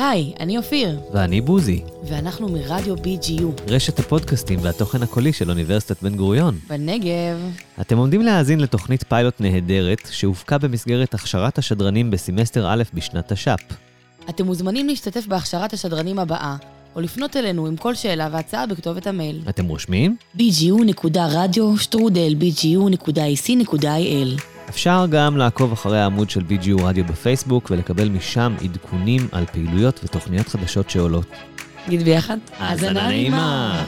היי, אני אופיר, ואני בוזי, ואנחנו מרדיו BGU, רשת הפודקאסטים והתוכן הקולי של אוניברסיטת בן גוריון. בנגב. אתם עומדים להאזין לתוכנית פיילוט נהדרת, שהופקה במסגרת הכשרת השדרנים בסמסטר א' בשנת תש"פ. אתם מוזמנים להשתתף בהכשרת השדרנים הבאה, או לפנות אלינו עם כל שאלה והצעה בכתובת המייל. אתם רושמים? bgu.radio.bgu.ac.il אפשר גם לעקוב אחרי העמוד של BGU רדיו בפייסבוק ולקבל משם עדכונים על פעילויות ותוכניות חדשות שעולות. נגיד ביחד? האזנה נעימה.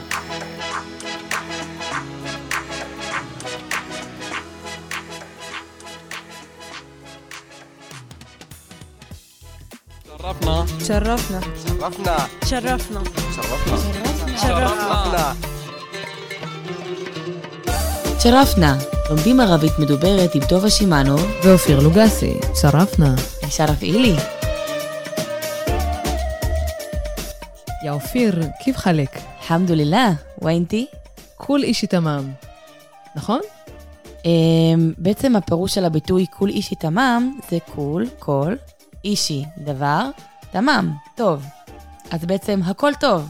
شرفنا شرفنا شرفنا شرفنا شرفنا צרפנה, לומדים ערבית מדוברת עם טובה שמאנו ואופיר לוגסי, צרפנה. שרף אילי. יא אופיר, כיף חלק? אלחמדוללה, ואינתי? כול אישי תמם, נכון? אמ, בעצם הפירוש של הביטוי כול אישי תמם זה כול, כל, אישי, דבר, תמם, טוב. אז בעצם הכל טוב.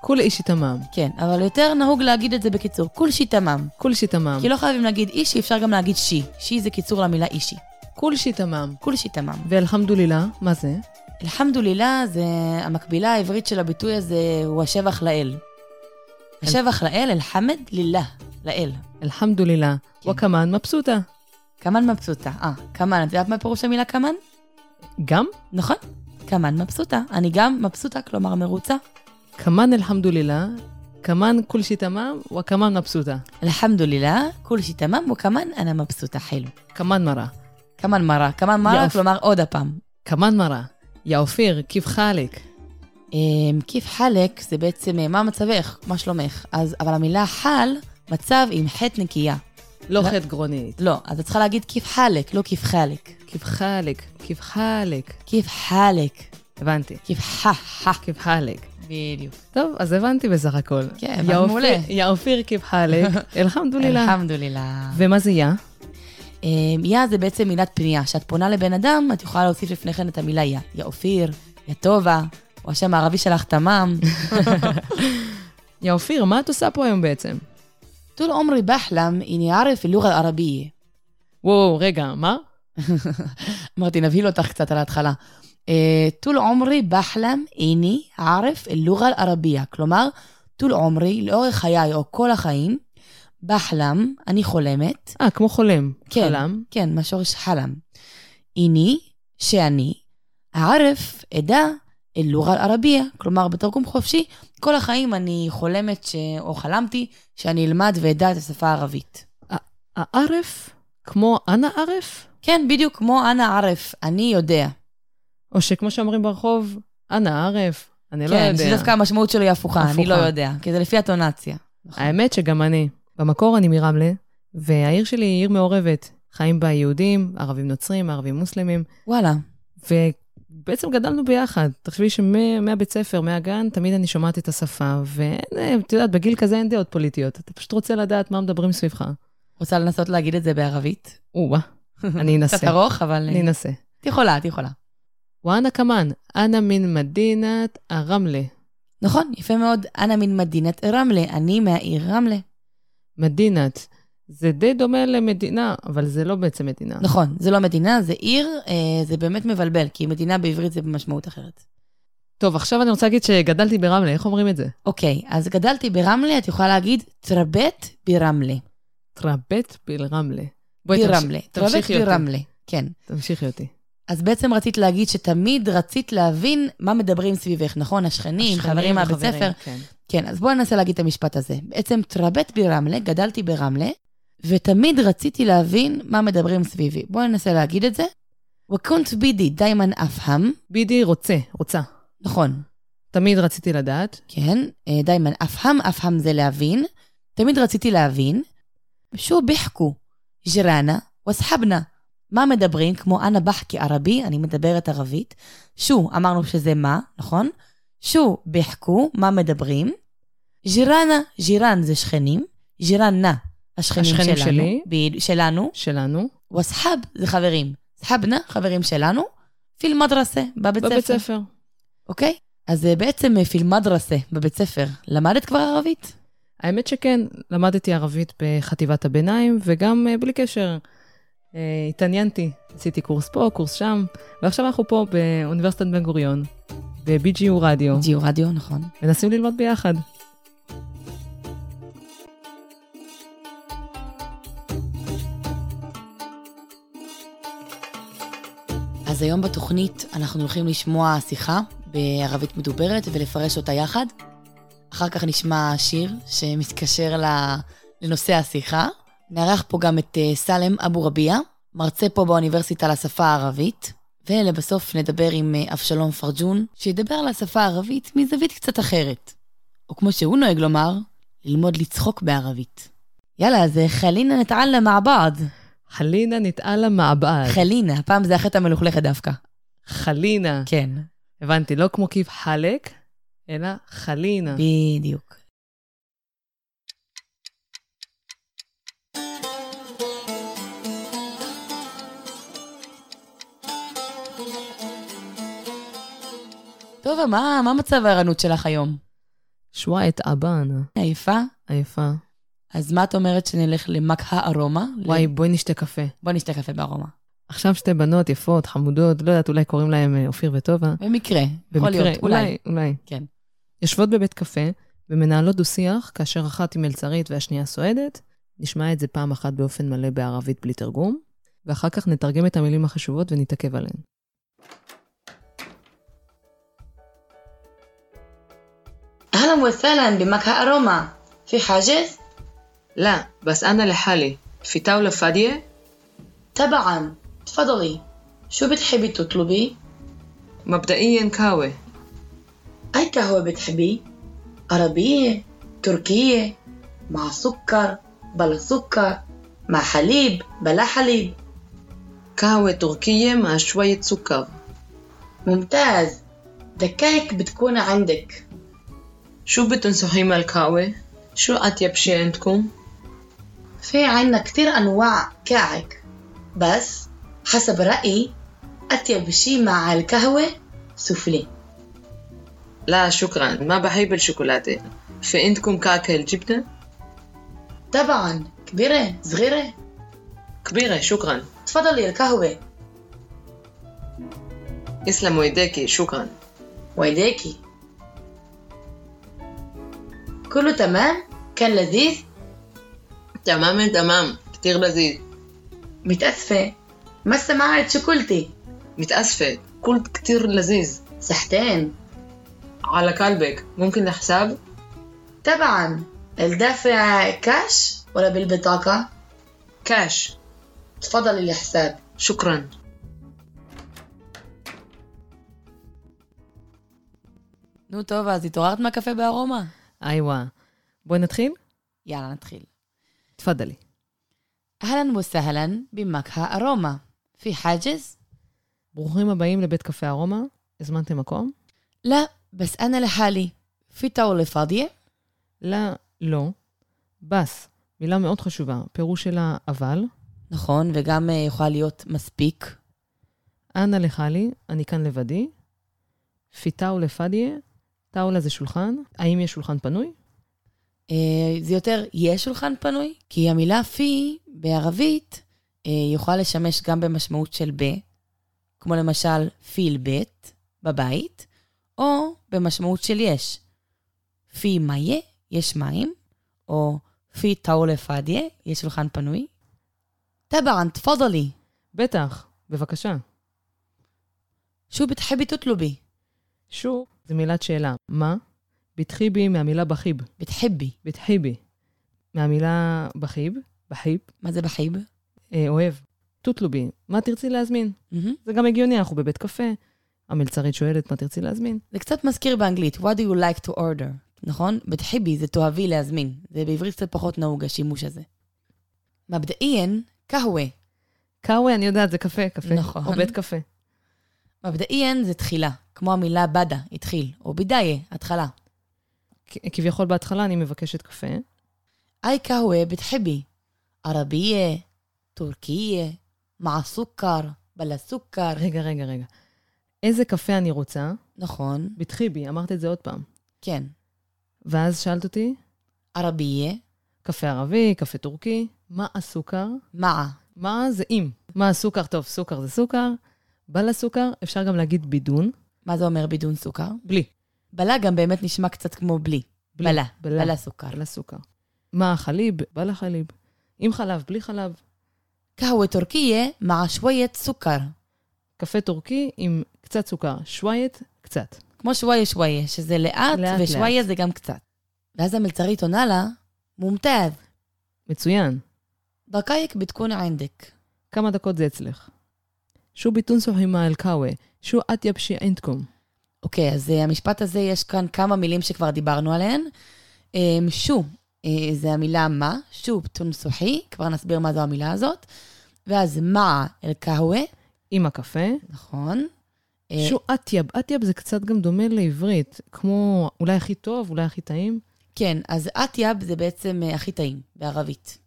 כול אישי תמם. כן, אבל יותר נהוג להגיד את זה בקיצור, כול שי תמם. כול שי תמם. כי לא חייבים להגיד אישי, אפשר גם להגיד שי. שי זה קיצור למילה אישי. כול שי תמם. כול שי תמם. ואלחמדולילה, מה זה? אלחמדולילlah זה המקבילה העברית של הביטוי הזה הוא השבח לאל. השבח לאל, אלחמד לילlah, לאל. אלחמדולילה. כן. וכמן מבסוטה. קמן מבסוטה. אה, קמן, את יודעת מה פירוש המילה קמן? גם? נכון. קמן מבסוטה. אני גם מבסוטה, כלומר מרוצה. כמן אלחמדולילה. כמן כול שי תמם וכמן מבסוטה. אלחמדולילlah, כול שי תמם וכמן אנה מבסוטה חילו. כמן מרה. כמן מרה. כמן מרה. כלומר עוד הפעם. כמן מרה. יא אופיר, כיף חלק. אמ, כיף חלק זה בעצם אה, מה מצבך, מה שלומך. אז, אבל המילה חל, מצב עם חטא נקייה. לא לא. חטא גרונית. לא, אז את צריכה להגיד כיף חלק, לא כיף חלק. כיף חלק. כיף חלק. כיף חלק. הבנתי. כיף חה חה. כיף חלק. בדיוק. טוב, אז הבנתי בסך הכל. כן, יא הבנת אופיר- מעולה. יא אופיר כיף חלק, אלחמדולילה. אלחמדולילlah. ומה זה יא? אמ, יא זה בעצם מילת פנייה. כשאת פונה לבן אדם, את יכולה להוסיף לפני כן את המילה יא. יא אופיר, יא טובה, או השם הערבי שלך תמם. יא אופיר, מה את עושה פה היום בעצם? طول عمري بحلم إني أعرف اللغة العربية. וואו, רגע, מה? אמרתי, נבהיל אותך קצת על ההתחלה. אה, طول عمري بحلم إني أعرف اللغة العربية. כלומר, طول عمري, לאורך חיי או כל החיים, בחלם, אני חולמת, אה, כמו חולם. כן. חלם. כן, מהשורש חלם. איני, שאני, אערף, אדע, אל-לוגה אל-ערבייה. כלומר, בתרגום חופשי, כל החיים אני חולמת, ש... או חלמתי, שאני אלמד ואדע את השפה הערבית. הערף? כמו אנא ערף? כן, בדיוק כמו אנא ערף, אני יודע. או שכמו שאומרים ברחוב, אנא ערף, אני לא כן, יודע. שדווקא המשמעות שלו היא הפוכה, אני הפוכה. לא יודע, כי זה לפי הטונציה. האמת שגם אני. במקור אני מרמלה, והעיר שלי היא עיר מעורבת. חיים בה יהודים, ערבים נוצרים, ערבים מוסלמים, וואלה, ובעצם גדלנו ביחד. תחשבי שמהבית ספר, מהגן, תמיד אני שומעת את השפה, ואת יודעת, בגיל כזה אין דעות פוליטיות. אתה פשוט רוצה לדעת מה מדברים סביבך. רוצה לנסות להגיד את זה בערבית? או-אה, אני אנסה. קצת ארוך, אבל... אני אנסה. את יכולה, את יכולה. ואנה כמן, אנה מן מדינת הרמלה. נכון, יפה מאוד. אנא מן מדינת רמלה, אני מהעיר רמלה. מדינת. זה די דומה למדינה, אבל זה לא בעצם מדינה. נכון, זה לא מדינה, זה עיר, אה, זה באמת מבלבל, כי מדינה בעברית זה במשמעות אחרת. טוב, עכשיו אני רוצה להגיד שגדלתי ברמלה, איך אומרים את זה? אוקיי, אז גדלתי ברמלה, את יכולה להגיד תרבט ברמלה. טרבט ברמלה. בואי ברמלה. תרבט תמשיכי אותי. ברמלה, כן. תמשיכי אותי. אז בעצם רצית להגיד שתמיד רצית להבין מה מדברים סביבך, נכון? השכנים, חברים מהבית וחברים, ספר. כן. כן, אז בואי ננסה להגיד את המשפט הזה. בעצם תרבט ברמלה, גדלתי ברמלה, ותמיד רציתי להבין מה מדברים סביבי. בואי ננסה להגיד את זה. וקונט בידי דיימן אפהם, בידי רוצה, רוצה. נכון, תמיד רציתי לדעת. כן, אה, דיימן אפהם, אפהם זה להבין. תמיד רציתי להבין. שו ביחקו, ג'ראנה וסחבנה. מה מדברים? כמו אנה בחקי ערבי, אני מדברת ערבית. שו, אמרנו שזה מה, נכון? שו ביחקו, מה מדברים? ג'יראנה, ג'ירן זה שכנים. ג'יראנה, השכנים, השכנים שלנו. שלי. ב- שלנו. שלנו, וסחב זה חברים. סחבנה, חברים שלנו. פיל מדרסה, בבית ספר. בבית ספר. אוקיי? אז אה, בעצם אה, פיל מדרסה בבית ספר. למדת כבר ערבית? האמת שכן, למדתי ערבית בחטיבת הביניים, וגם אה, בלי קשר, התעניינתי. עשיתי קורס פה, קורס שם, ועכשיו אנחנו פה באוניברסיטת בן גוריון, ב-BGU רדיו, ג'יו רדיו, נכון. מנסים ללמוד ביחד. אז היום בתוכנית אנחנו הולכים לשמוע שיחה בערבית מדוברת ולפרש אותה יחד. אחר כך נשמע שיר שמתקשר לנושא השיחה. נארח פה גם את אה, סלם אבו רביע, מרצה פה באוניברסיטה לשפה הערבית. ולבסוף נדבר עם אה, אבשלום פרג'ון, שידבר על השפה הערבית מזווית קצת אחרת. או כמו שהוא נוהג לומר, ללמוד לצחוק בערבית. יאללה, אז אה, חלינה נתעלם מעבד. חלינה נתעלה מעבד. חלינה, הפעם זה החטא המלוכלכת דווקא. חלינה. כן, הבנתי, לא כמו כיף חלק, אלא חלינה. בדיוק. טוב, מה, מה מצב הערנות שלך היום? שוואי את אבן, עייפה? עייפה. אז מה את אומרת שנלך למקהה ארומה? וואי, בואי נשתה קפה. בוא נשתה קפה בארומה. עכשיו שתי בנות יפות, חמודות, לא יודעת, אולי קוראים להם אה, אופיר וטובה. במקרה, יכול במקרה, להיות, אולי. אולי, אולי. כן. יושבות בבית קפה ומנהלות דו-שיח, כאשר אחת היא מלצרית והשנייה סועדת. נשמע את זה פעם אחת באופן מלא בערבית בלי תרגום, ואחר כך נתרגם את המילים החשובות ונתעכב עליהן. أهلا وسهلا بمقهى أروما. في حاجز؟ لا بس أنا لحالي. في طاولة فاضية؟ طبعا تفضلي. شو بتحبي تطلبي؟ مبدئيا كاوي. أي قهوة بتحبي؟ عربية تركية مع سكر بلا سكر مع حليب بلا حليب. قهوة تركية مع شوية سكر. ممتاز. دكايك بتكون عندك. شو بتنصحي مع القهوة؟ شو أطيب شي عندكم؟ في عنا كتير أنواع كعك بس حسب رأيي أطيب شي مع القهوة سوفلي لا شكرا ما بحب الشوكولاتة. في عندكم كعكة الجبنة؟ طبعا كبيرة صغيرة. كبيرة شكرا. تفضلي القهوة. يسلموا يديكي شكرا. ويديكي. كله تمام؟ كان لذيذ؟ تماما تمام كتير لذيذ متأسفة ما سمعت شو قلتي متأسفة قلت كتير لذيذ صحتين على قلبك ممكن الحساب؟ طبعا الدافع كاش ولا بالبطاقة؟ كاش تفضلي الحساب شكرا נו טוב, אז התעוררת מהקפה בארומה? أيوة בואי נתחיל? יאללה, נתחיל. תפדלי. أهلا وسهلا بمقهى أروما في حاجز؟ ברוכים הבאים לבית קפה ארומה. הזמנתם מקום? لا بس أنا لحالي في طاولة فاضية؟ לא, לא. בס, מילה מאוד חשובה. פירוש שלה אבל. נכון, וגם אה, יכולה להיות מספיק. אנא לך לי, אני כאן לבדי. פיתאו לפדיה, טאולה זה שולחן, האם יש שולחן פנוי? אה, זה יותר, יש שולחן פנוי, כי המילה פי בערבית אה, יכולה לשמש גם במשמעות של ב, כמו למשל פיל בית, בבית, או במשמעות של יש. פי מאיה, יש מים, או פי טאולה פאדיה, יש שולחן פנוי. טבען, תפדלי. בטח, בבקשה. שו בתחבי תותלו בי. שו זו מילת שאלה. מה? בתחיבי מהמילה בחיב. בתחבי. בתחיבי. מהמילה בחיב, בחיב, מה זה בחיב? אה, אוהב. תותלובי, מה תרצי להזמין? מהמם. זה גם הגיוני, אנחנו בבית קפה. המלצרית שואלת מה תרצי להזמין. זה קצת מזכיר באנגלית, what do you like to order, נכון? בתחיבי זה תאהבי להזמין. זה בעברית קצת פחות נהוג, השימוש הזה. מבדאיין, קהווה. קאווה, אני יודעת, זה קפה, קפה. נכון. או בית קפה. מבדאיין זה תחילה, כמו המילה בדה, התחיל, או בידאיה, התחלה. כביכול בהתחלה אני מבקשת קפה. אי קהווה בתחבי, ערבייה, טורקייה, מע סוכר, בלה סוכר. רגע, רגע, רגע. איזה קפה אני רוצה? נכון. בתחיבי, אמרת את זה עוד פעם. כן. ואז שאלת אותי? ערבייה. קפה ערבי, קפה טורקי. מה הסוכר? מה. מה זה אם. מה הסוכר? טוב, סוכר זה סוכר. בלה סוכר, אפשר גם להגיד בידון. מה זה אומר בידון סוכר? בלי. בלה גם באמת נשמע קצת כמו בלי. בלי. בלה. בלה. בלה סוכר. בלה סוכר. מה חליב? בלה חליב. עם חלב, בלי חלב. קהווה טורקיה מעה שויית סוכר. קפה טורקי עם קצת סוכר. שוויית, קצת. כמו שוואיה שוואיה, שזה לאט, לאט, ושוואיה זה גם קצת. ואז המלצרית עונה לה, מומתז, מצוין. דקאיק בתקון עינדק. כמה דקות זה אצלך. שו ביטונסו הימה אל קאווה, שו את יבשי אינטקום. אוקיי, אז אה, המשפט הזה, יש כאן כמה מילים שכבר דיברנו עליהן. אה, שו, אה, זה המילה מה, שו בתון סוחי, כבר נסביר מה זו המילה הזאת. ואז מה אל קהווה, עם הקפה. נכון. אה, שו אטיאב, אטיאב זה קצת גם דומה לעברית, כמו אולי הכי טוב, אולי הכי טעים. כן, אז אטיאב זה בעצם הכי טעים בערבית.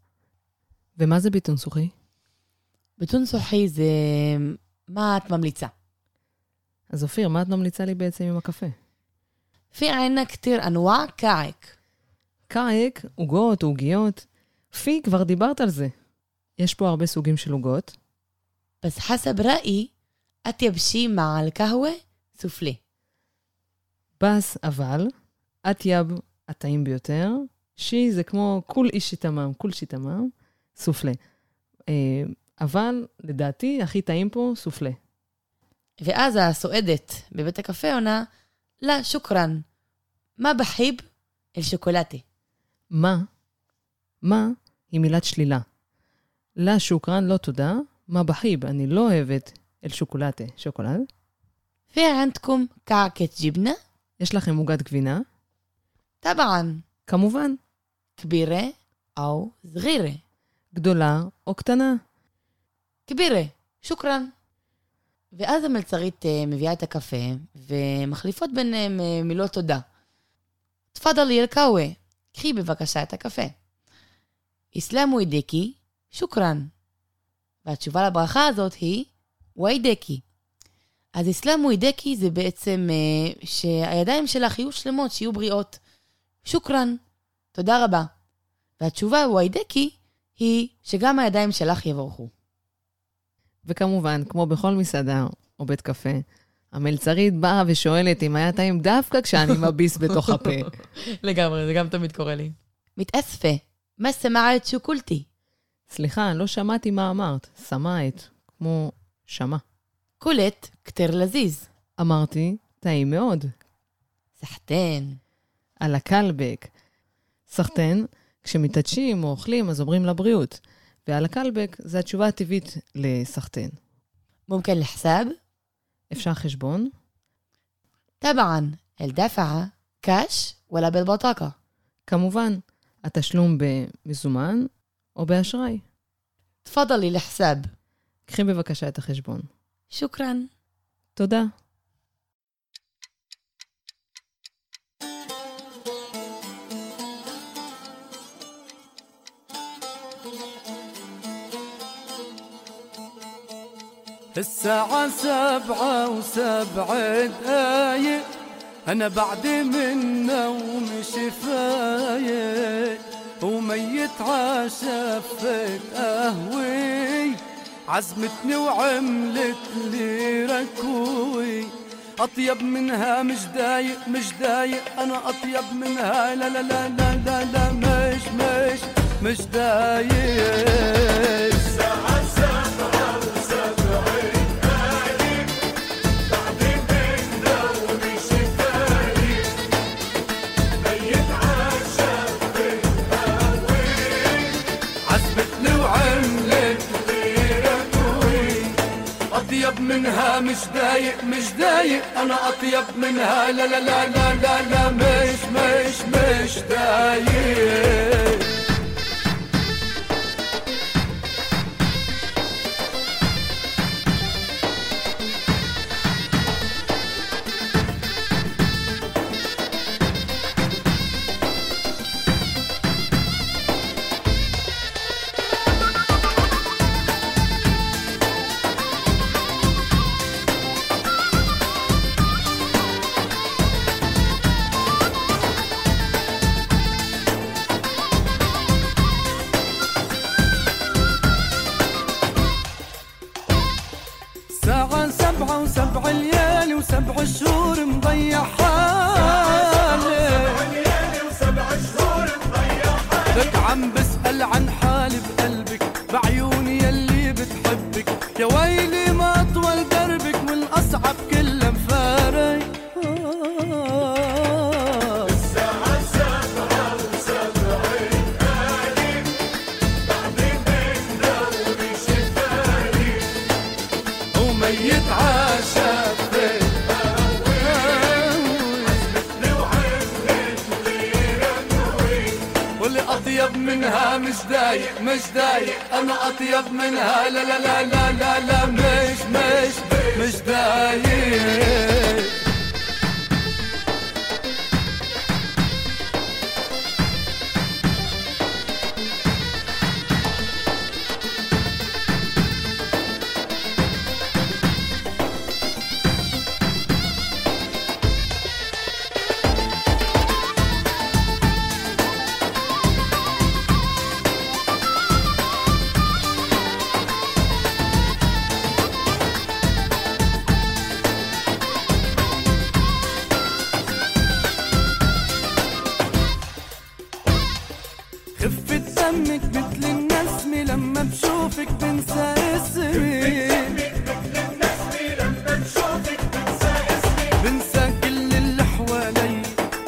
ומה זה ביטון סוחי? בתון סוחי זה מה את ממליצה. אז אופיר, מה את ממליצה לי בעצם עם הקפה? في عنا كتير أنواع كعك קאייק, עוגות, עוגיות. פי, כבר דיברת על זה. יש פה הרבה סוגים של עוגות. بس حسب رأيي أطيب شي مع القهوة سوفلي בס, אבל, אטיאב, הטעים ביותר. שי זה כמו כול אישי תמם, כול שי תמם, סופלה. אבל לדעתי הכי טעים פה סופלה. ואז הסועדת בבית הקפה עונה, לה שוכרן. מה בחיב? אל שוקולטי. מה? מה היא מילת שלילה. לה שוקרן, לא תודה. מה בחיב? אני לא אוהבת אל שוקולטה. שוקולד? ואנתקום קעקת ג'יבנה? יש לכם עוגת גבינה? טבען. כמובן. כבירה או זרירה. גדולה או קטנה. כבירה, שוכרן. ואז המלצרית אה, מביאה את הקפה, ומחליפות ביניהם אה, מילות תודה. תפאדל ירקאווה, קחי בבקשה את הקפה. אסלאם ווידקי, שוכרן. והתשובה לברכה הזאת היא ווידקי. אז אסלאם ווידקי זה בעצם אה, שהידיים שלך יהיו שלמות, שיהיו בריאות. שוכרן, תודה רבה. והתשובה ווידקי היא שגם הידיים שלך יבורכו. וכמובן, כמו בכל מסעדה או בית קפה, המלצרית באה ושואלת אם היה טעים דווקא כשאני מביס בתוך הפה. לגמרי, זה גם תמיד קורה לי. מתאספה, מה סמעת שוקולתי? סליחה, לא שמעתי מה אמרת. סמעת, כמו שמע. קולט, כתר לזיז. אמרתי, טעים מאוד. סחטן. על הקלבק. סחטן, כשמתעדשים או אוכלים, אז אומרים לבריאות. ועל הקלבק זה התשובה הטבעית לסחטיין. מומכן לחסב? אפשר חשבון. טבען, אל-דפעה, קאש ולא בלבוטקה. כמובן, התשלום במזומן או באשראי. תפדלי לחסב. קחי בבקשה את החשבון. שוכרן. תודה. الساعة سبعة وسبع دقايق. أنا بعد من نوم شفايق. وميت عشفة قهوي عزمتني وعملت لي ركوي. أطيب منها مش دايق مش دايق. أنا أطيب منها لا لا لا لا لا, لا مش مش مش دايق. عزمتني وعملت غيرك وي أطيب منها مش دايق مش دايق. أنا أطيب منها. لا لا لا لا لا, لا مش مش مش دايق. مش دايق مش دايق. أنا أطيب منها. لا لا لا لا لا مش مش مش دايق.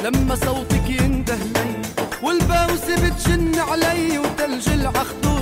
لما صوتك ينده لي والبوسة بتشن علي وتلج العخدودك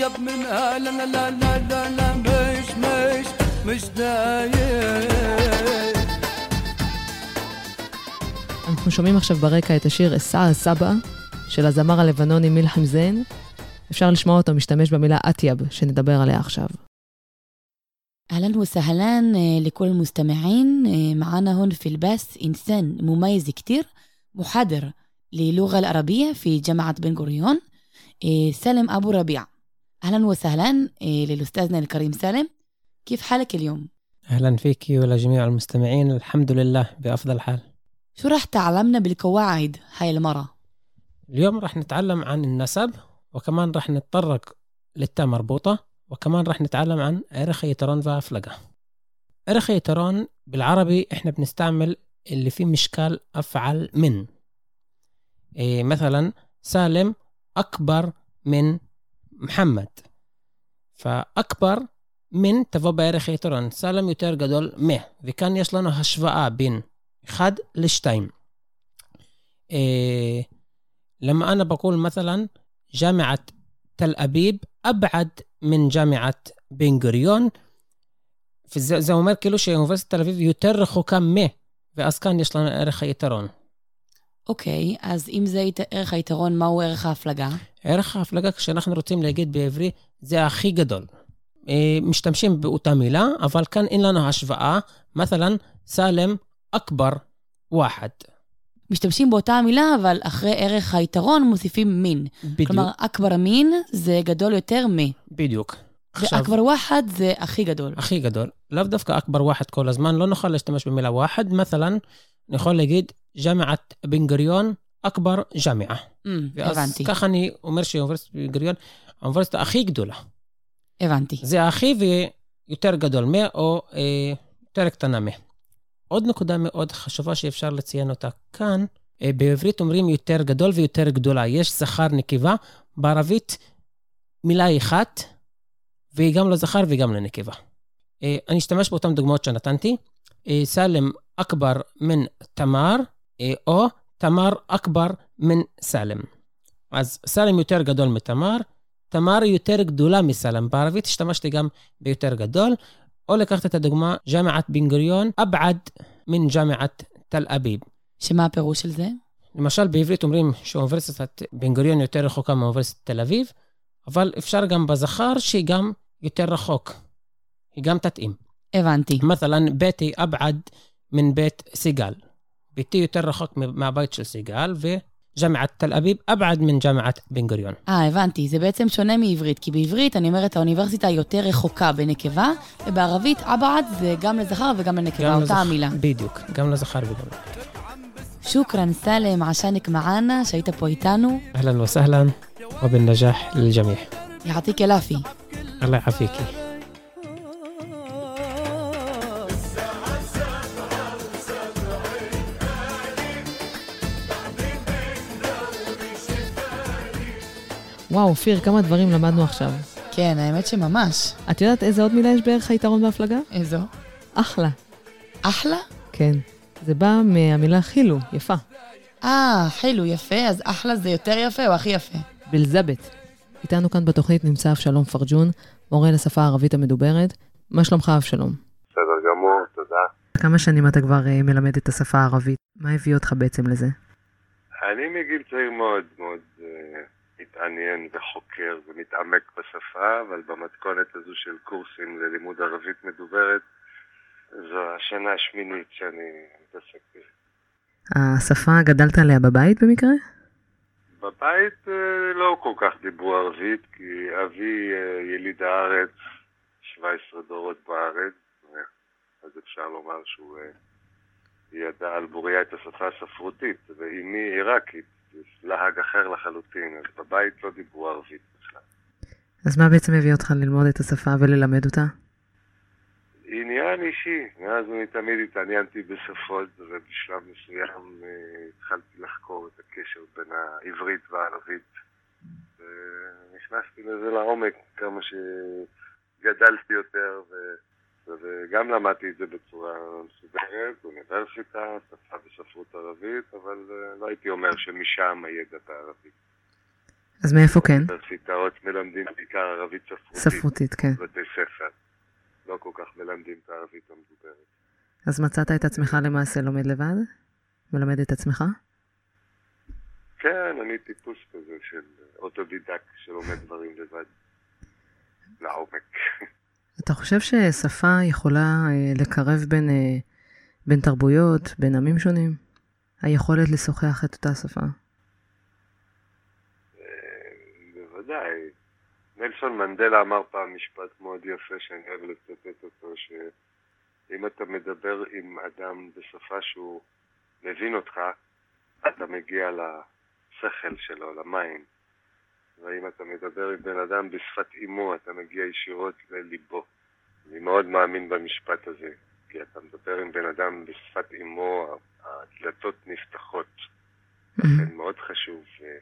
انا اطيب منها لا لا لا لا لا, لا مش مش مش دايق אנחנו שומעים עכשיו ברקע את השיר א-סעה א-סבעה של הזמר הלבנוני מלחם זן. אפשר לשמוע אותו משתמש במילה אטיאב, שנדבר עליה עכשיו. أهلا وسهلا آه، لكل المستمعين آه، معنا هون في البث إنسان مميز كتير محاضر للغة العربية في جامعة بن غوريون آه، أهلا وسهلا آه، للأستاذنا الكريم سالم. كيف حالك اليوم؟ أهلا فيك ولجميع المستمعين. الحمد لله بأفضل حال. شو راح تعلمنا بالقواعد هاي المرة؟ اليوم راح نتعلم عن النسب وكمان راح نتطرق للتاء مربوطة وكمان راح نتعلم عن عرخ يترون وأفلقة عرخ يترون بالعربي إحنا بنستعمل اللي فيه مشكال أفعل من. إيه مثلا سالم أكبر من محمد فأكبر من תבוא בערך יתרון. סלם יותר גדול מ, וכאן יש לנו השוואה בין 1 ל-2. إيه لما أنا بقول مثلا جامعة تل أبيب أبعد من جامعة بن גוריון, וזה זה אומר כאילו שאוניברסיטת תל אביב יותר רחוקה מ, ואז כאן יש לנו ערך היתרון. אוקיי, אז אם זה ית- ערך היתרון, מהו ערך ההפלגה? ערך ההפלגה, כשאנחנו רוצים להגיד בעברית, זה הכי גדול. אה, משתמשים באותה מילה, אבל כאן אין לנו השוואה. מתלן, סלם אכבר ואחד. משתמשים באותה המילה, אבל אחרי ערך היתרון מוסיפים מין. בדיוק. כלומר, אכבר מין זה גדול יותר מ. בדיוק. ואכבר ואחד זה הכי גדול. הכי גדול. לאו דווקא אכבר ואחד כל הזמן, לא נוכל להשתמש במילה ואחד. מתלן, אני יכול להגיד, ג'מעת בן גוריון אכבר. Mm, ואז הבנתי, ככה אני אומר שאוניברסיטת בן גוריון, האוניברסיטה הכי גדולה. הבנתי. זה הכי ויותר גדול מ, או אה, יותר קטנה מ. עוד נקודה מאוד חשובה שאפשר לציין אותה כאן, אה, בעברית אומרים יותר גדול ויותר גדולה. יש זכר נקבה, בערבית מילה אחת, והיא גם לזכר וגם לנקבה. אה, אני אשתמש באותן דוגמאות שנתנתי. אה, סלם אכבר מן תמר, אה, או תמר אכבר מן סלם. אז סלם יותר גדול מתמר, תמר יותר גדולה מסלם. בערבית השתמשתי גם ביותר גדול, או לקחת את הדוגמה, ג'מעת בן גוריון, אבעד מן ג'אמעת תל אביב. שמה הפירוש של זה? למשל, בעברית אומרים שאוניברסיטת בן גוריון יותר רחוקה מאוניברסיטת תל אביב, אבל אפשר גם בזכר שהיא גם יותר רחוק. היא גם תתאים. הבנתי. مثلا ביתי אבעד מן בית סיגל. ביתי יותר רחוק מהבית של סיגל, וג'אמעת תל אביב אבעד מן ג'אמעת בן גוריון. אה, הבנתי. זה בעצם שונה מעברית, כי בעברית אני אומרת האוניברסיטה יותר רחוקה בנקבה, ובערבית אבעד זה גם לזכר וגם לנקבה, גם אותה לזכר. המילה. בדיוק, גם לזכר וגם לנקבה. שוכרן סאלם עשאנק מעאנה, שהיית פה איתנו. אהלן וסהלן, ובנג'אח ללג'מיע. יעתיק אלאפי. אללה יעפיקי. וואו, אופיר, כמה דברים למדנו עכשיו. כן, האמת שממש. את יודעת איזה עוד מילה יש בערך היתרון בהפלגה? איזו? אחלה. אחלה? כן. זה בא מהמילה חילו, יפה. אה, חילו, יפה, אז אחלה זה יותר יפה או הכי יפה? בלזבת. איתנו כאן בתוכנית נמצא אבשלום פרג'ון, מורה לשפה הערבית המדוברת. מה שלומך, אבשלום? בסדר גמור, תודה. כמה שנים אתה כבר uh, מלמד את השפה הערבית? מה הביא אותך בעצם לזה? אני מגיל צעיר מאוד מאוד uh, מתעניין וחוקר ומתעמק בשפה, אבל במתכונת הזו של קורסים ללימוד ערבית מדוברת, זו השנה השמינית שאני מתעסק בזה. השפה, גדלת עליה בבית במקרה? בבית uh, לא כל כך דיברו ערבית, כי אבי uh, יליד הארץ, 17 דורות בארץ, אז אפשר לומר שהוא uh, ידע על בוריה את השפה הספרותית, ואימי עיראקית, להג אחר לחלוטין, אז בבית לא דיברו ערבית בכלל. אז מה בעצם הביא אותך ללמוד את השפה וללמד אותה? עניין אישי, מאז אני תמיד התעניינתי בשפות, ובשלב מסוים אה, התחלתי לחקור את הקשר בין העברית והערבית. ונכנסתי לזה לעומק כמה שגדלתי יותר, ו... וגם למדתי את זה בצורה מסודרת, אוניברסיטה, שפה וספרות ערבית, אבל אה, לא הייתי אומר שמשם הידע בערבית. אז מאיפה כן? אוניברסיטאות מלמדים בעיקר ערבית ספרותית. ספרותית, כן. בבתי ספר. לא כל כך מלמדים את הערבית המדוברת. אז מצאת את עצמך למעשה לומד לבד? מלמד את עצמך? כן, אני טיפוס כזה של אוטודידקט שלומד דברים לבד. לעומק. אתה חושב ששפה יכולה אה, לקרב בין, אה, בין תרבויות, בין עמים שונים? היכולת לשוחח את אותה שפה? בוודאי. נלסון מנדלה אמר פעם משפט מאוד יפה שאני אוהב לצטט אותו, שאם אתה מדבר עם אדם בשפה שהוא מבין אותך, אתה מגיע לשכל שלו, למים. ואם אתה מדבר עם בן אדם בשפת אימו, אתה מגיע ישירות לליבו. אני מאוד מאמין במשפט הזה, כי אתה מדבר עם בן אדם בשפת אימו, הדלתות נפתחות. לכן מאוד חשוב אה,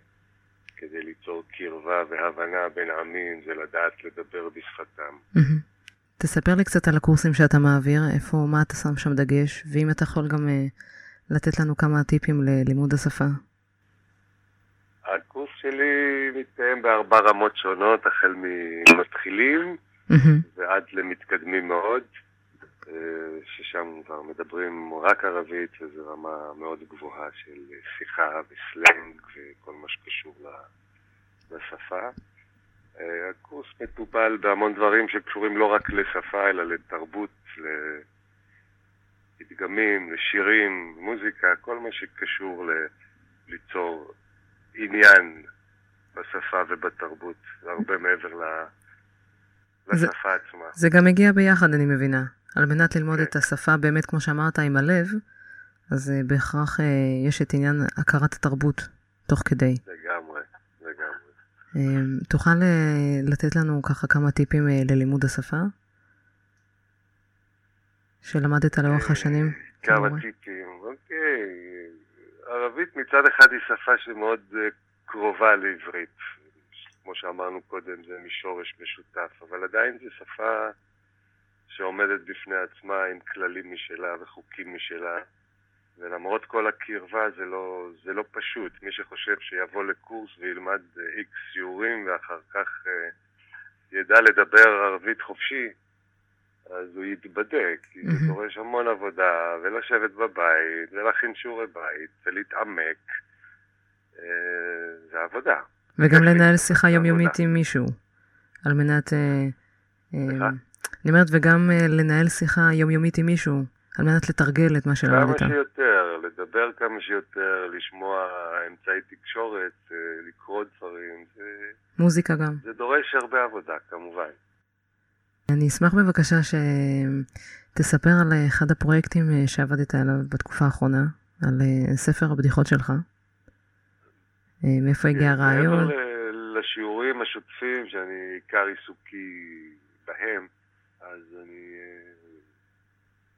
כדי ליצור קרבה והבנה בין עמים, זה לדעת לדבר בשפתם. תספר לי קצת על הקורסים שאתה מעביר, איפה, מה אתה שם שם דגש, ואם אתה יכול גם uh, לתת לנו כמה טיפים ללימוד השפה. שלי מתקיים בארבע רמות שונות, החל ממתחילים ועד למתקדמים מאוד, אה, ששם כבר מדברים רק ערבית, וזו רמה מאוד גבוהה של שיחה וסלנג וכל מה שקשור לשפה. אה, הקורס מטופל בהמון דברים שקשורים לא רק לשפה, אלא לתרבות, לפתגמים, לשירים, מוזיקה, כל מה שקשור ל... ליצור עניין בשפה ובתרבות, הרבה מעבר לשפה זה, עצמה. זה גם מגיע ביחד, אני מבינה. על מנת ללמוד כן. את השפה, באמת, כמו שאמרת, עם הלב, אז uh, בהכרח uh, יש את עניין הכרת התרבות תוך כדי. לגמרי, לגמרי. Uh, תוכל לתת לנו ככה כמה טיפים ללימוד השפה? שלמדת לאורך השנים? כמה? טיפים, אוקיי. ערבית מצד אחד היא שפה שמאוד אה, קרובה לעברית. כמו שאמרנו קודם, זה משורש משותף, אבל עדיין זו שפה שעומדת בפני עצמה עם כללים משלה וחוקים משלה. ולמרות כל הקרבה זה לא, זה לא פשוט. מי שחושב שיבוא לקורס וילמד איקס שיעורים ואחר כך אה, ידע לדבר ערבית חופשי, אז הוא יתבדק, כי זה. דורש המון עבודה, ולשבת בבית, ולהכין שיעורי בית, ולהתעמק. אה, זה עבודה. וגם לנהל שיחה יומיומית. עם מישהו, על מנת... אה, אה? אני אומרת, וגם לנהל שיחה יומיומית עם מישהו, על מנת לתרגל את מה כמה שלמדת. שיותר, לדבר כמה שיותר, לשמוע אמצעי תקשורת, לקרוא דברים, זה, מוזיקה גם. זה דורש הרבה עבודה, כמובן. אני אשמח בבקשה שתספר על אחד הפרויקטים אה, שעבדת עליו בתקופה האחרונה, על אה, ספר הבדיחות שלך. אה, מאיפה הגיע הרעיון? מעבר לשיעורים השוטפים שאני עיקר עיסוקי בהם, אז אני...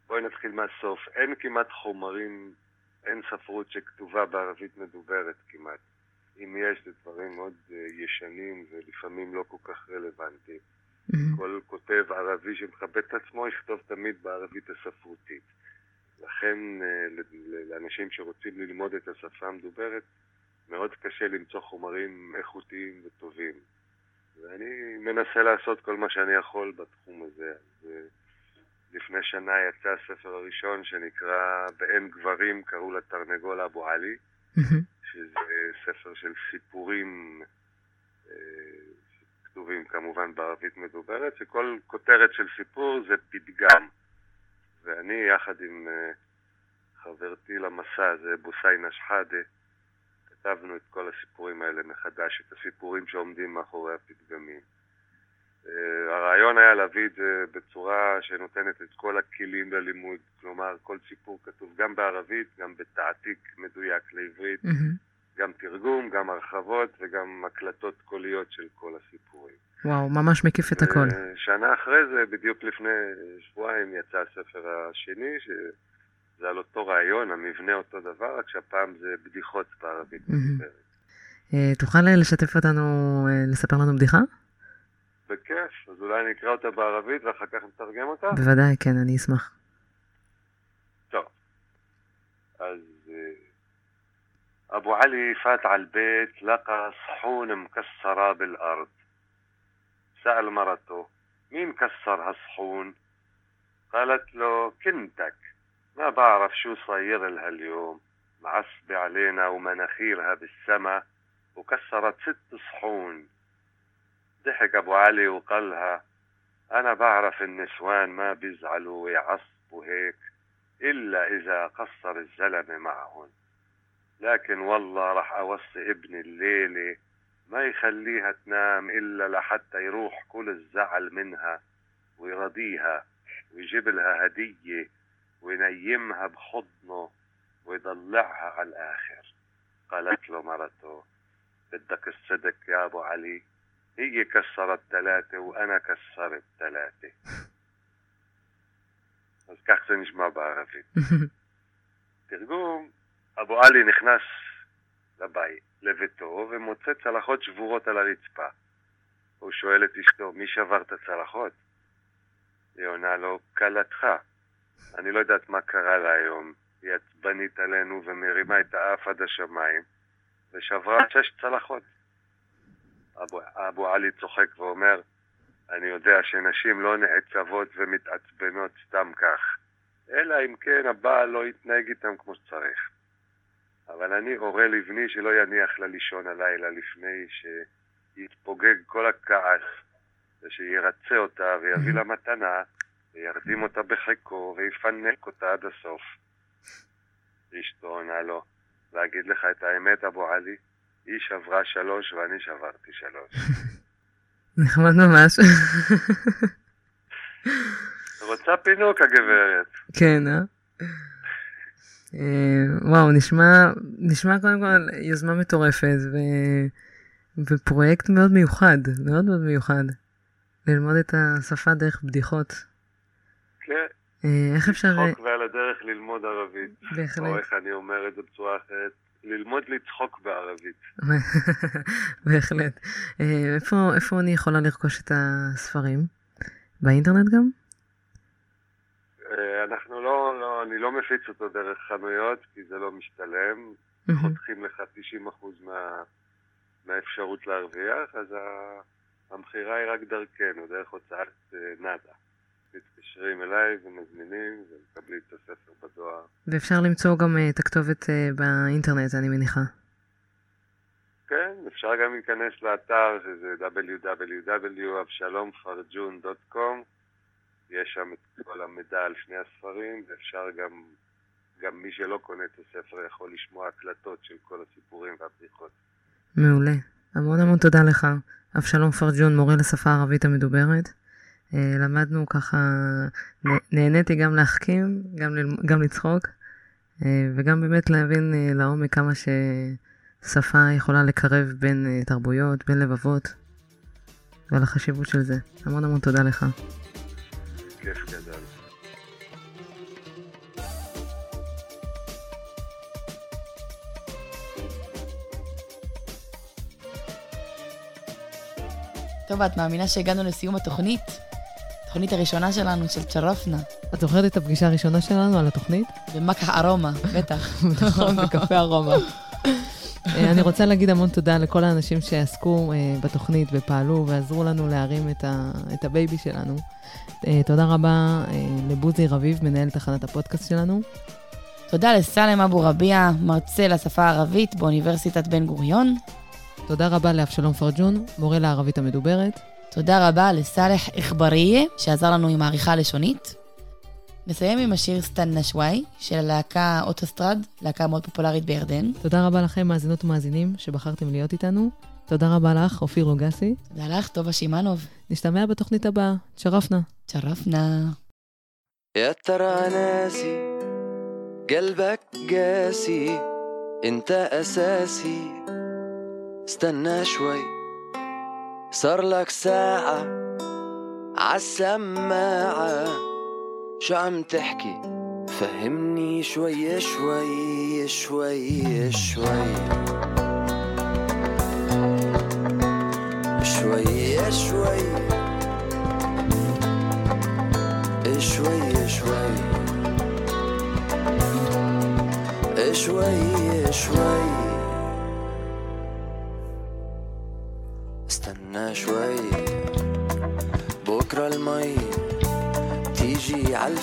בואי נתחיל מהסוף. אין כמעט חומרים, אין ספרות שכתובה בערבית מדוברת כמעט. אם יש, זה דברים מאוד ישנים ולפעמים לא כל כך רלוונטיים. מהמם. כל כותב ערבי שמכבד את עצמו יכתוב תמיד בערבית הספרותית. לכן אה, לאנשים שרוצים ללמוד את השפה המדוברת, מאוד קשה למצוא חומרים איכותיים וטובים. ואני מנסה לעשות כל מה שאני יכול בתחום הזה. אז, אה, לפני שנה יצא הספר הראשון שנקרא "באין גברים", קראו לתרנגול אבו עלי. מהמם. שזה ספר של סיפורים אה, כתובים כמובן בערבית מדוברת, שכל כותרת של סיפור זה פתגם. ואני יחד עם אה, חברתי למסע הזה, בוסיינה שחאדה, כתבנו את כל הסיפורים האלה מחדש, את הסיפורים שעומדים מאחורי הפתגמים. אה, הרעיון היה להביא את זה בצורה שנותנת את כל הכלים ללימוד, כלומר כל סיפור כתוב גם בערבית, גם בתעתיק מדויק לעברית, מהמם. גם תרגום, גם הרחבות וגם הקלטות קוליות של כל הסיפורים. וואו, ממש מקיף את הכל. שנה אחרי זה, בדיוק לפני שבועיים, יצא הספר השני, שזה על אותו רעיון, המבנה אותו דבר, רק שהפעם זה בדיחות בערבית. אה, תוכל לשתף אותנו, אה, לספר לנו בדיחה? בכיף, אז אולי אני אקרא אותה בערבית ואחר כך נתרגם אותה? בוודאי, כן, אני אשמח. أبو علي فات على البيت لقى صحون مكسرة بالأرض. سأل مرته مين كسر هالصحون؟ قالت له كنتك. ما بعرف شو صاير لها اليوم معصبة علينا ومناخيرها بالسما وكسرت ست صحون. ضحك أبو علي وقالها أنا بعرف النسوان ما بيزعلوا ويعصبوا هيك إلا إذا قصر الزلمة معهم. لكن والله راح أوصي ابني الليلة ما يخليها تنام إلا لحتى يروح كل الزعل منها ويرضيها ويجيب لها هدية وينيمها بحضنه ويضلعها على الآخر. قالت له مرته بدك الصدق يا أبو علي؟ هي كسرت ثلاثة وأنا كسرت ثلاثة. بس كخسنش ما بعرف تقوم אבו עלי נכנס לבית, לביתו, ומוצא צלחות שבורות על הרצפה. הוא שואל את אשתו, מי שבר את הצלחות? היא עונה לו, כלתך. אני לא יודעת מה קרה לה היום. היא עצבנית עלינו ומרימה את האף עד השמיים, ושברה שש צלחות. אבו, אבו עלי צוחק ואומר, אני יודע שנשים לא נעצבות ומתעצבנות סתם כך, אלא אם כן הבעל לא יתנהג איתם כמו שצריך. אבל אני הורה לבני שלא יניח לה לישון הלילה לפני שיתפוגג כל הכעס, ושירצה אותה ויביא לה מתנה, וירדים אותה בחיקו ויפנק אותה עד הסוף. אשתו עונה לו, להגיד לך את האמת, אבו עלי, היא שברה שלוש ואני שברתי שלוש. נחמד ממש. רוצה פינוק, הגברת. כן, אה? אה, וואו, נשמע, נשמע קודם כל יוזמה מטורפת ו... ופרויקט מאוד מיוחד, מאוד מאוד מיוחד. ללמוד את השפה דרך בדיחות. כן, אה, איך אפשר... לצחוק ועל הדרך ללמוד ערבית. או בהחלט. איך אני אומר את זה בצורה אחרת, ללמוד לצחוק בערבית. בהחלט. אה, איפה, איפה אני יכולה לרכוש את הספרים? באינטרנט גם? אה, אנחנו לא, לא, אני לא מפיץ אותו דרך חנויות, כי זה לא משתלם. חותכים לך 90% מה, מהאפשרות להרוויח, אז המכירה היא רק דרכנו, דרך הוצאת אה, נאדה. מתקשרים אליי ומזמינים ומקבלים את הספר בדואר. ואפשר למצוא גם אה, את הכתובת באינטרנט, אני מניחה. כן, אפשר גם להיכנס לאתר שזה www.avshalomfarjun.com יש שם את כל המידע על שני הספרים ואפשר גם, גם מי שלא קונה את הספר יכול לשמוע הקלטות של כל הסיפורים והבדיחות. מעולה. המון המון תודה לך. אבשלום פרג'ון, מורה לשפה הערבית המדוברת. אה, למדנו ככה, נה- נהניתי גם להחכים, גם, גם לצחוק, אה, וגם באמת להבין אה, לעומק כמה ששפה יכולה לקרב בין תרבויות, בין לבבות, ועל החשיבות של זה. המון המון תודה לך. כיף גדול. טוב, את מאמינה שהגענו לסיום התוכנית? התוכנית הראשונה שלנו, של צ'רפנה, את זוכרת את הפגישה הראשונה שלנו על התוכנית? במקח ארומה, בטח. נכון, בקפה ארומה. אה, אני רוצה להגיד המון תודה לכל האנשים שעסקו אה, בתוכנית ופעלו ועזרו לנו להרים את, ה, את הבייבי שלנו. אה, תודה רבה לבועז רביב, מנהל תחנת הפודקאסט שלנו. תודה לסלם אבו רביע, מרצה לשפה הערבית באוניברסיטת בן גוריון. תודה רבה לאבשלום פרג'ון, מורה לערבית המדוברת. תודה רבה לסאלח איכבריה, שעזר לנו עם העריכה הלשונית. נסיים עם השיר סטן נשוואי, של הלהקה אוטוסטרד, להקה מאוד פופולרית בירדן. תודה רבה לכם, מאזינות ומאזינים, שבחרתם להיות איתנו. תודה רבה לך, אופיר רוגסי. תודה לך, טובה שמאנוב. נשתמע בתוכנית הבאה. תשרפנה. צ'רפנה. يا ترى ناسي قلبك قاسي انت اساسي استنى شوي صار لك ساعة عالسماعة شو عم تحكي؟ فهمني شوي شوي شوي شوي. شوي شوي. شوي شوي. شوي شوي.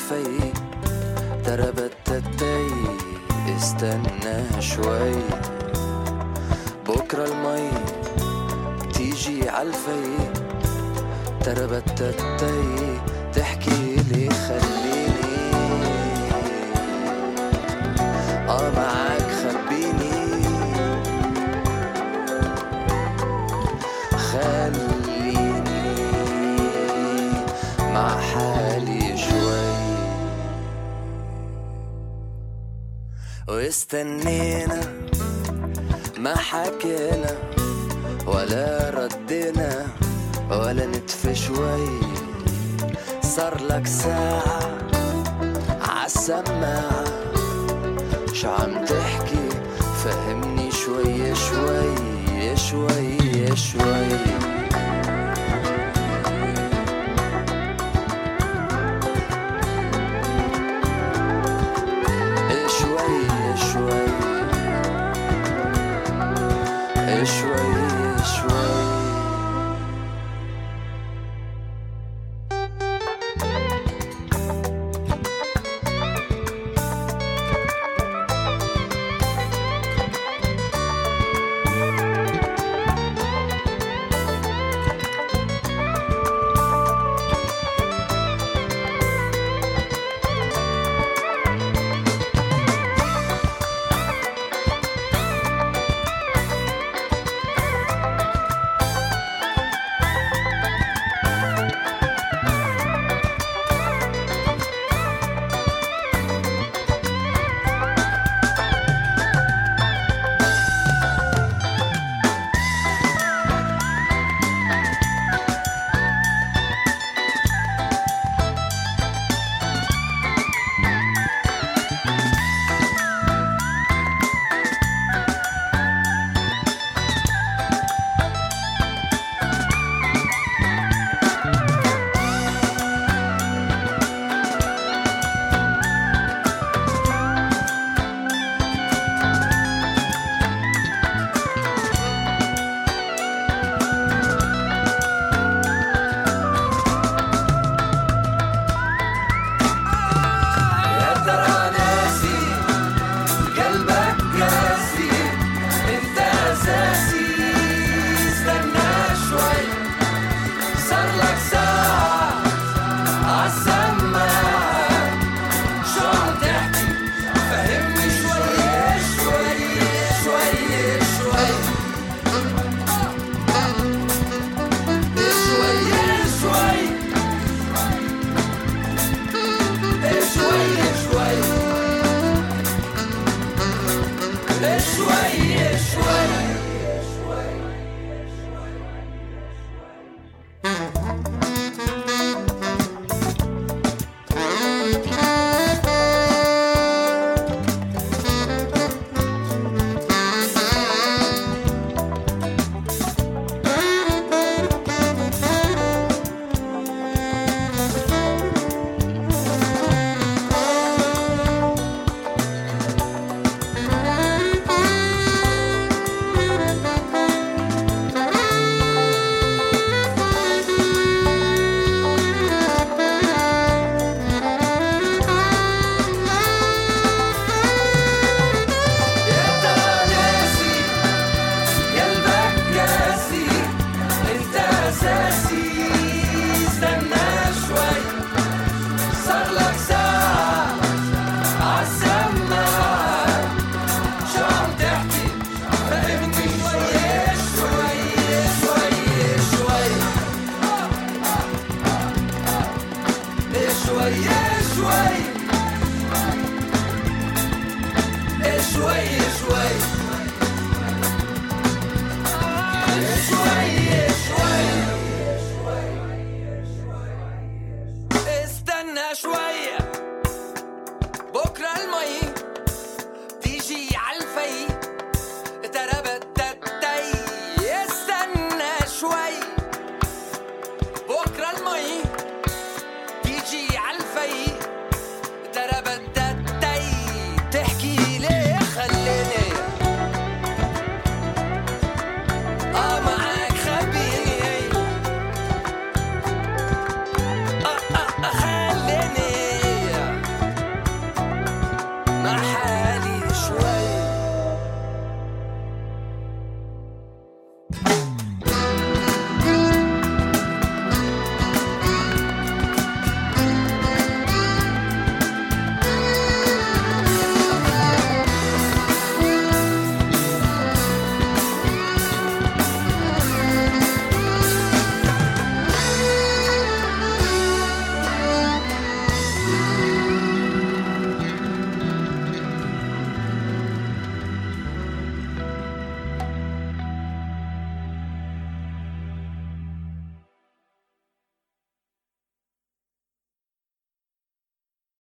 فايق. ترى بتتي استنى شوي. بكرة المي تيجي عالفايق ترى بتتي واستنينا ما حكينا ولا ردينا ولا نتف شوي. صار لك ساعة عالسماعة شو عم تحكي؟ فهمني شوي شوي شوي شوي شوي.